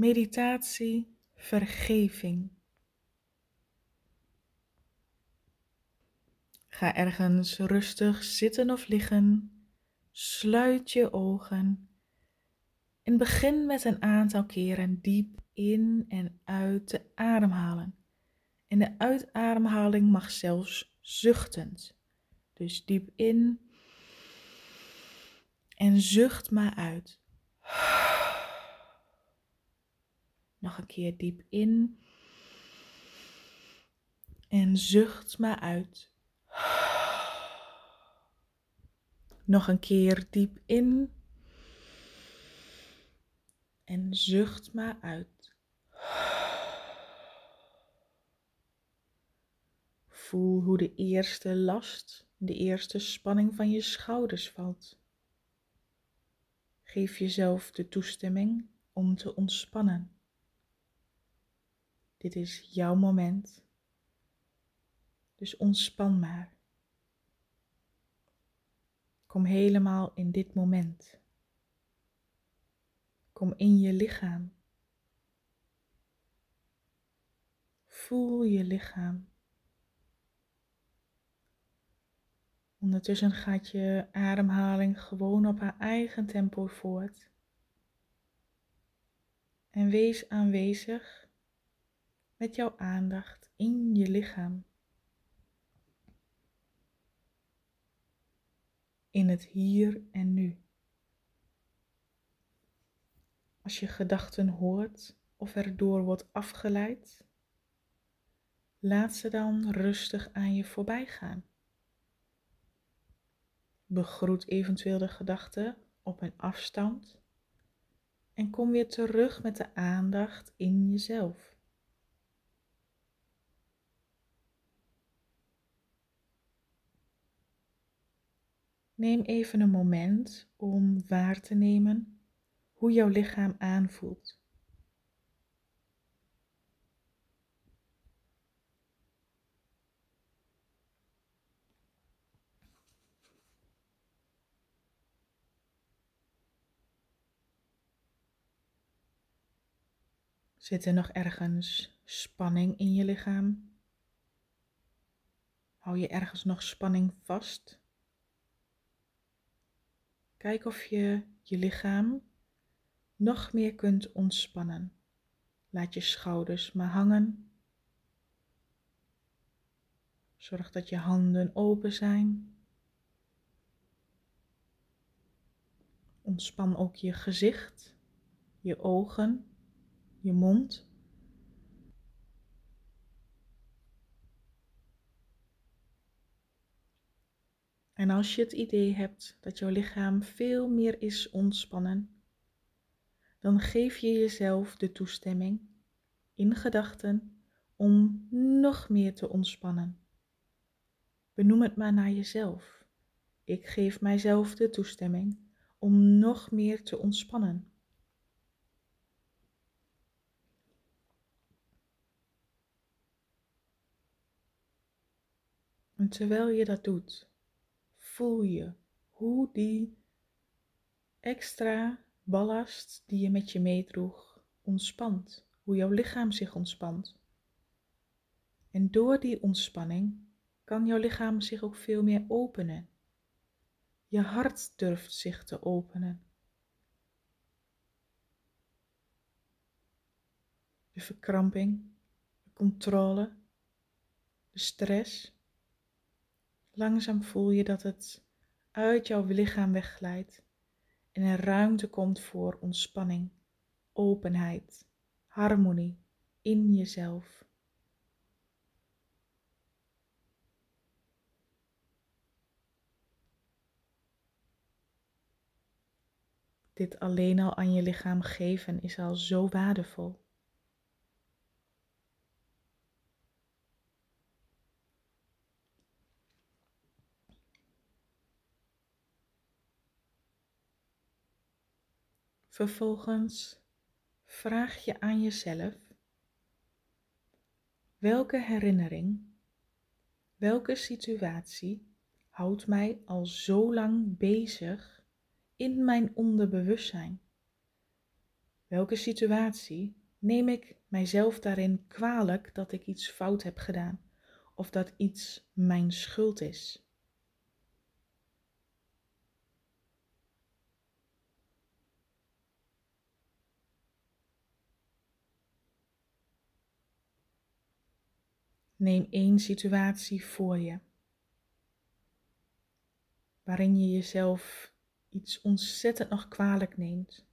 meditatie vergeving. Ga ergens rustig zitten of liggen. Sluit je ogen en begin met een aantal keren diep in en uit te ademhalen. En de uitademhaling mag zelfs zuchtend. Dus diep in en zucht maar uit. Nog een keer diep in. En zucht maar uit. Nog een keer diep in. En zucht maar uit. Voel hoe de eerste last, de eerste spanning van je schouders valt. Geef jezelf de toestemming om te ontspannen. Dit is jouw moment. Dus ontspan maar. Kom helemaal in dit moment. Kom in je lichaam. Voel je lichaam. Ondertussen gaat je ademhaling gewoon op haar eigen tempo voort. En wees aanwezig met jouw aandacht in je lichaam. In het hier en nu. Als je gedachten hoort of erdoor wordt afgeleid, laat ze dan rustig aan je voorbij gaan. Begroet eventueel de gedachten op een afstand en kom weer terug met de aandacht in jezelf. Neem even een moment om waar te nemen hoe jouw lichaam aanvoelt. Zit er nog ergens spanning in je lichaam? Hou je ergens nog spanning vast? Kijk of je je lichaam nog meer kunt ontspannen. Laat je schouders maar hangen. Zorg dat je handen open zijn. Ontspan ook je gezicht, je ogen, je mond. En als je het idee hebt dat jouw lichaam veel meer is ontspannen, dan geef je jezelf de toestemming in gedachten om nog meer te ontspannen. Benoem het maar naar jezelf. Ik geef mijzelf de toestemming om nog meer te ontspannen. En terwijl je dat doet, voel je hoe die extra ballast die je met je meedroeg ontspant, hoe jouw lichaam zich ontspant. En door die ontspanning kan jouw lichaam zich ook veel meer openen. Je hart durft zich te openen. De verkramping, de controle, de stress Langzaam voel je dat het uit jouw lichaam wegglijdt en er ruimte komt voor ontspanning, openheid, harmonie in jezelf. Dit alleen al aan je lichaam geven is al zo waardevol. Vervolgens vraag je aan jezelf: welke herinnering, welke situatie houdt mij al zo lang bezig in mijn onderbewustzijn? Welke situatie neem ik mijzelf daarin kwalijk dat ik iets fout heb gedaan of dat iets mijn schuld is? Neem één situatie voor je waarin je jezelf iets ontzettend nog kwalijk neemt.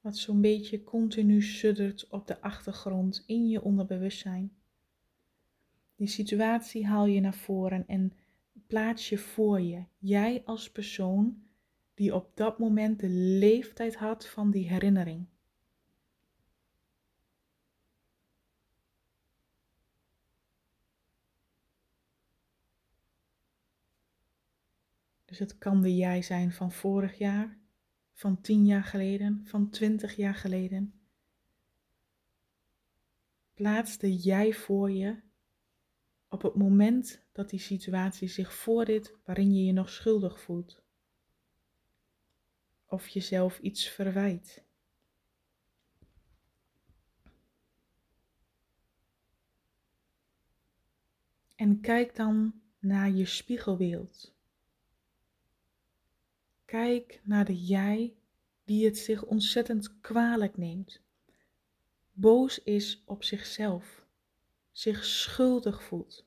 Wat zo'n beetje continu suddert op de achtergrond in je onderbewustzijn. Die situatie haal je naar voren en plaats je voor je. Jij als persoon die op dat moment de leeftijd had van die herinnering. Dus het kan de jij zijn van vorig jaar, van tien jaar geleden, van twintig jaar geleden. Plaats de jij voor je op het moment dat die situatie zich voordeed waarin je je nog schuldig voelt. Of jezelf iets verwijt. En kijk dan naar je spiegelbeeld. Kijk naar de jij die het zich ontzettend kwalijk neemt, boos is op zichzelf, zich schuldig voelt,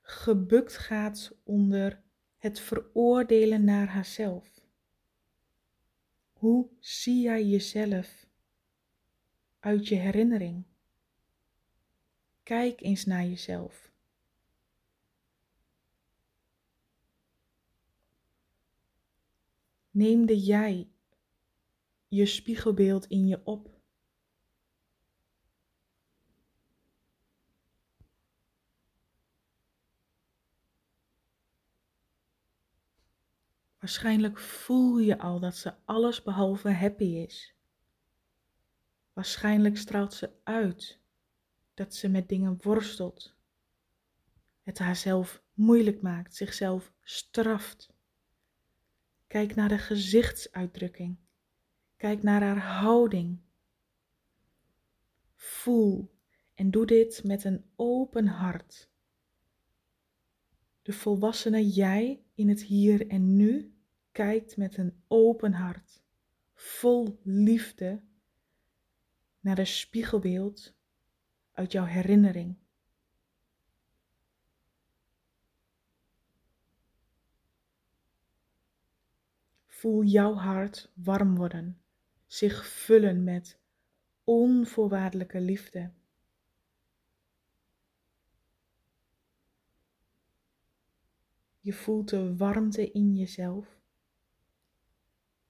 gebukt gaat onder het veroordelen naar haarzelf. Hoe zie jij jezelf uit je herinnering? Kijk eens naar jezelf. Neemde jij je spiegelbeeld in je op? Waarschijnlijk voel je al dat ze alles behalve happy is. Waarschijnlijk straalt ze uit dat ze met dingen worstelt, het haarzelf moeilijk maakt, zichzelf straft. Kijk naar de gezichtsuitdrukking. Kijk naar haar houding. Voel en doe dit met een open hart. De volwassene jij in het hier en nu kijkt met een open hart, vol liefde, naar de spiegelbeeld uit jouw herinnering. Voel jouw hart warm worden, zich vullen met onvoorwaardelijke liefde. Je voelt de warmte in jezelf.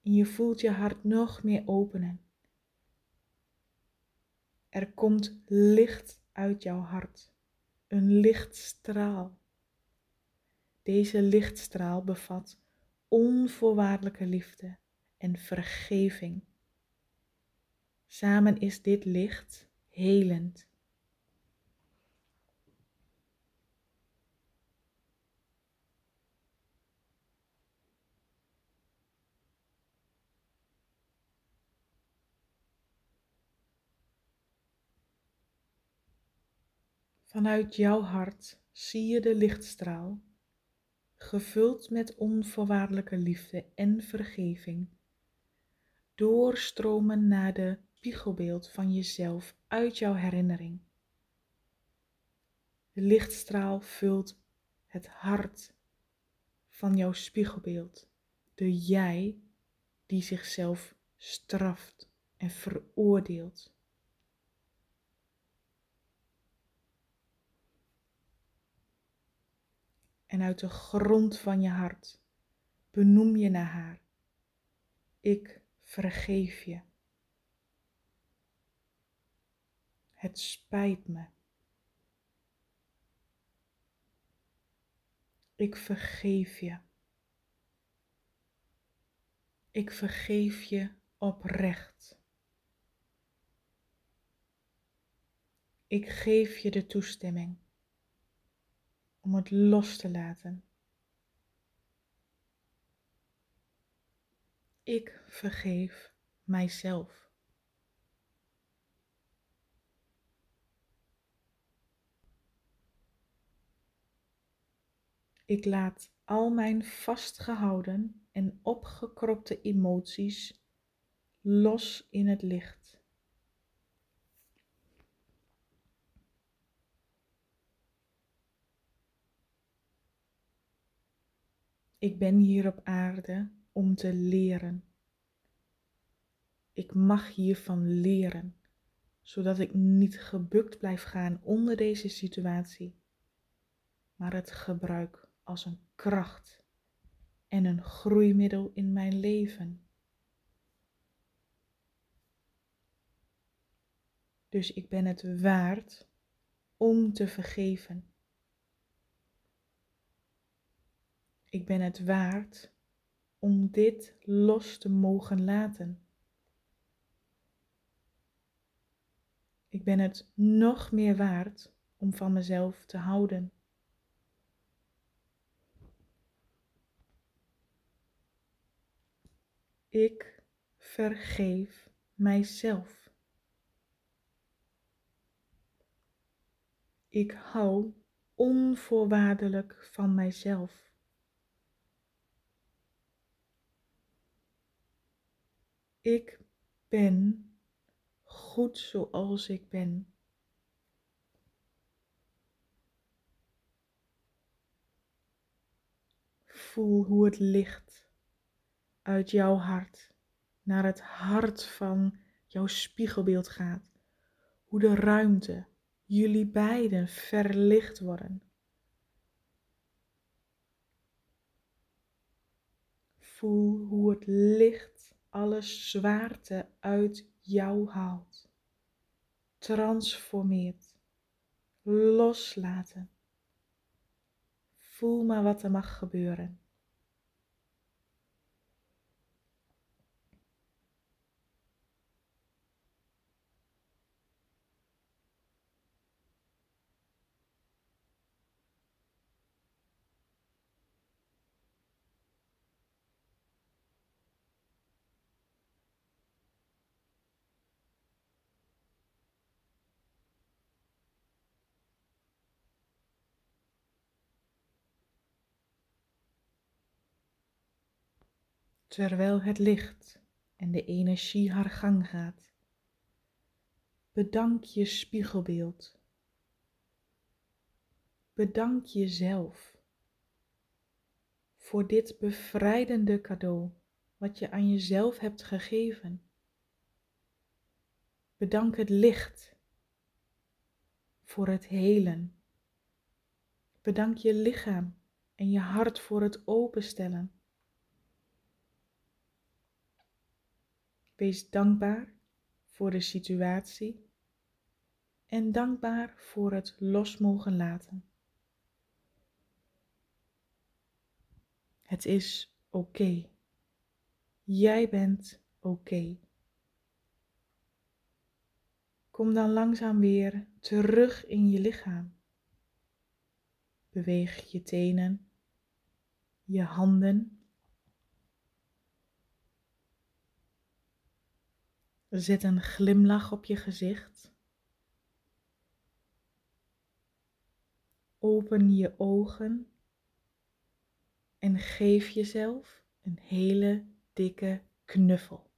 En je voelt je hart nog meer openen. Er komt licht uit jouw hart, een lichtstraal. Deze lichtstraal bevat onvoorwaardelijke liefde en vergeving. Samen is dit licht helend. Vanuit jouw hart zie je de lichtstraal gevuld met onvoorwaardelijke liefde en vergeving, doorstromen naar de spiegelbeeld van jezelf uit jouw herinnering. De lichtstraal vult het hart van jouw spiegelbeeld, de jij die zichzelf straft en veroordeelt. En uit de grond van je hart benoem je naar haar. Ik vergeef je. Het spijt me. Ik vergeef je. Ik vergeef je oprecht. Ik geef je de toestemming om het los te laten. Ik vergeef mijzelf. Ik laat al mijn vastgehouden en opgekropte emoties los in het licht. Ik ben hier op aarde om te leren. Ik mag hiervan leren, zodat ik niet gebukt blijf gaan onder deze situatie, maar het gebruik als een kracht en een groeimiddel in mijn leven. Dus ik ben het waard om te vergeven. Ik ben het waard om dit los te mogen laten. Ik ben het nog meer waard om van mezelf te houden. Ik vergeef mijzelf. Ik hou onvoorwaardelijk van mijzelf. Ik ben goed zoals ik ben. Voel hoe het licht uit jouw hart naar het hart van jouw spiegelbeeld gaat. Hoe de ruimte, jullie beiden verlicht worden. Voel hoe het licht alle zwaarte uit jou haalt. Transformeert. Loslaten. Voel maar wat er mag gebeuren. Terwijl het licht en de energie haar gang gaat. Bedank je spiegelbeeld. Bedank jezelf voor dit bevrijdende cadeau wat je aan jezelf hebt gegeven. Bedank het licht voor het helen. Bedank je lichaam en je hart voor het openstellen. Wees dankbaar voor de situatie en dankbaar voor het los mogen laten. Het is oké. Jij bent oké. Kom dan langzaam weer terug in je lichaam. Beweeg je tenen, je handen Zet een glimlach op je gezicht. Open je ogen en geef jezelf een hele dikke knuffel.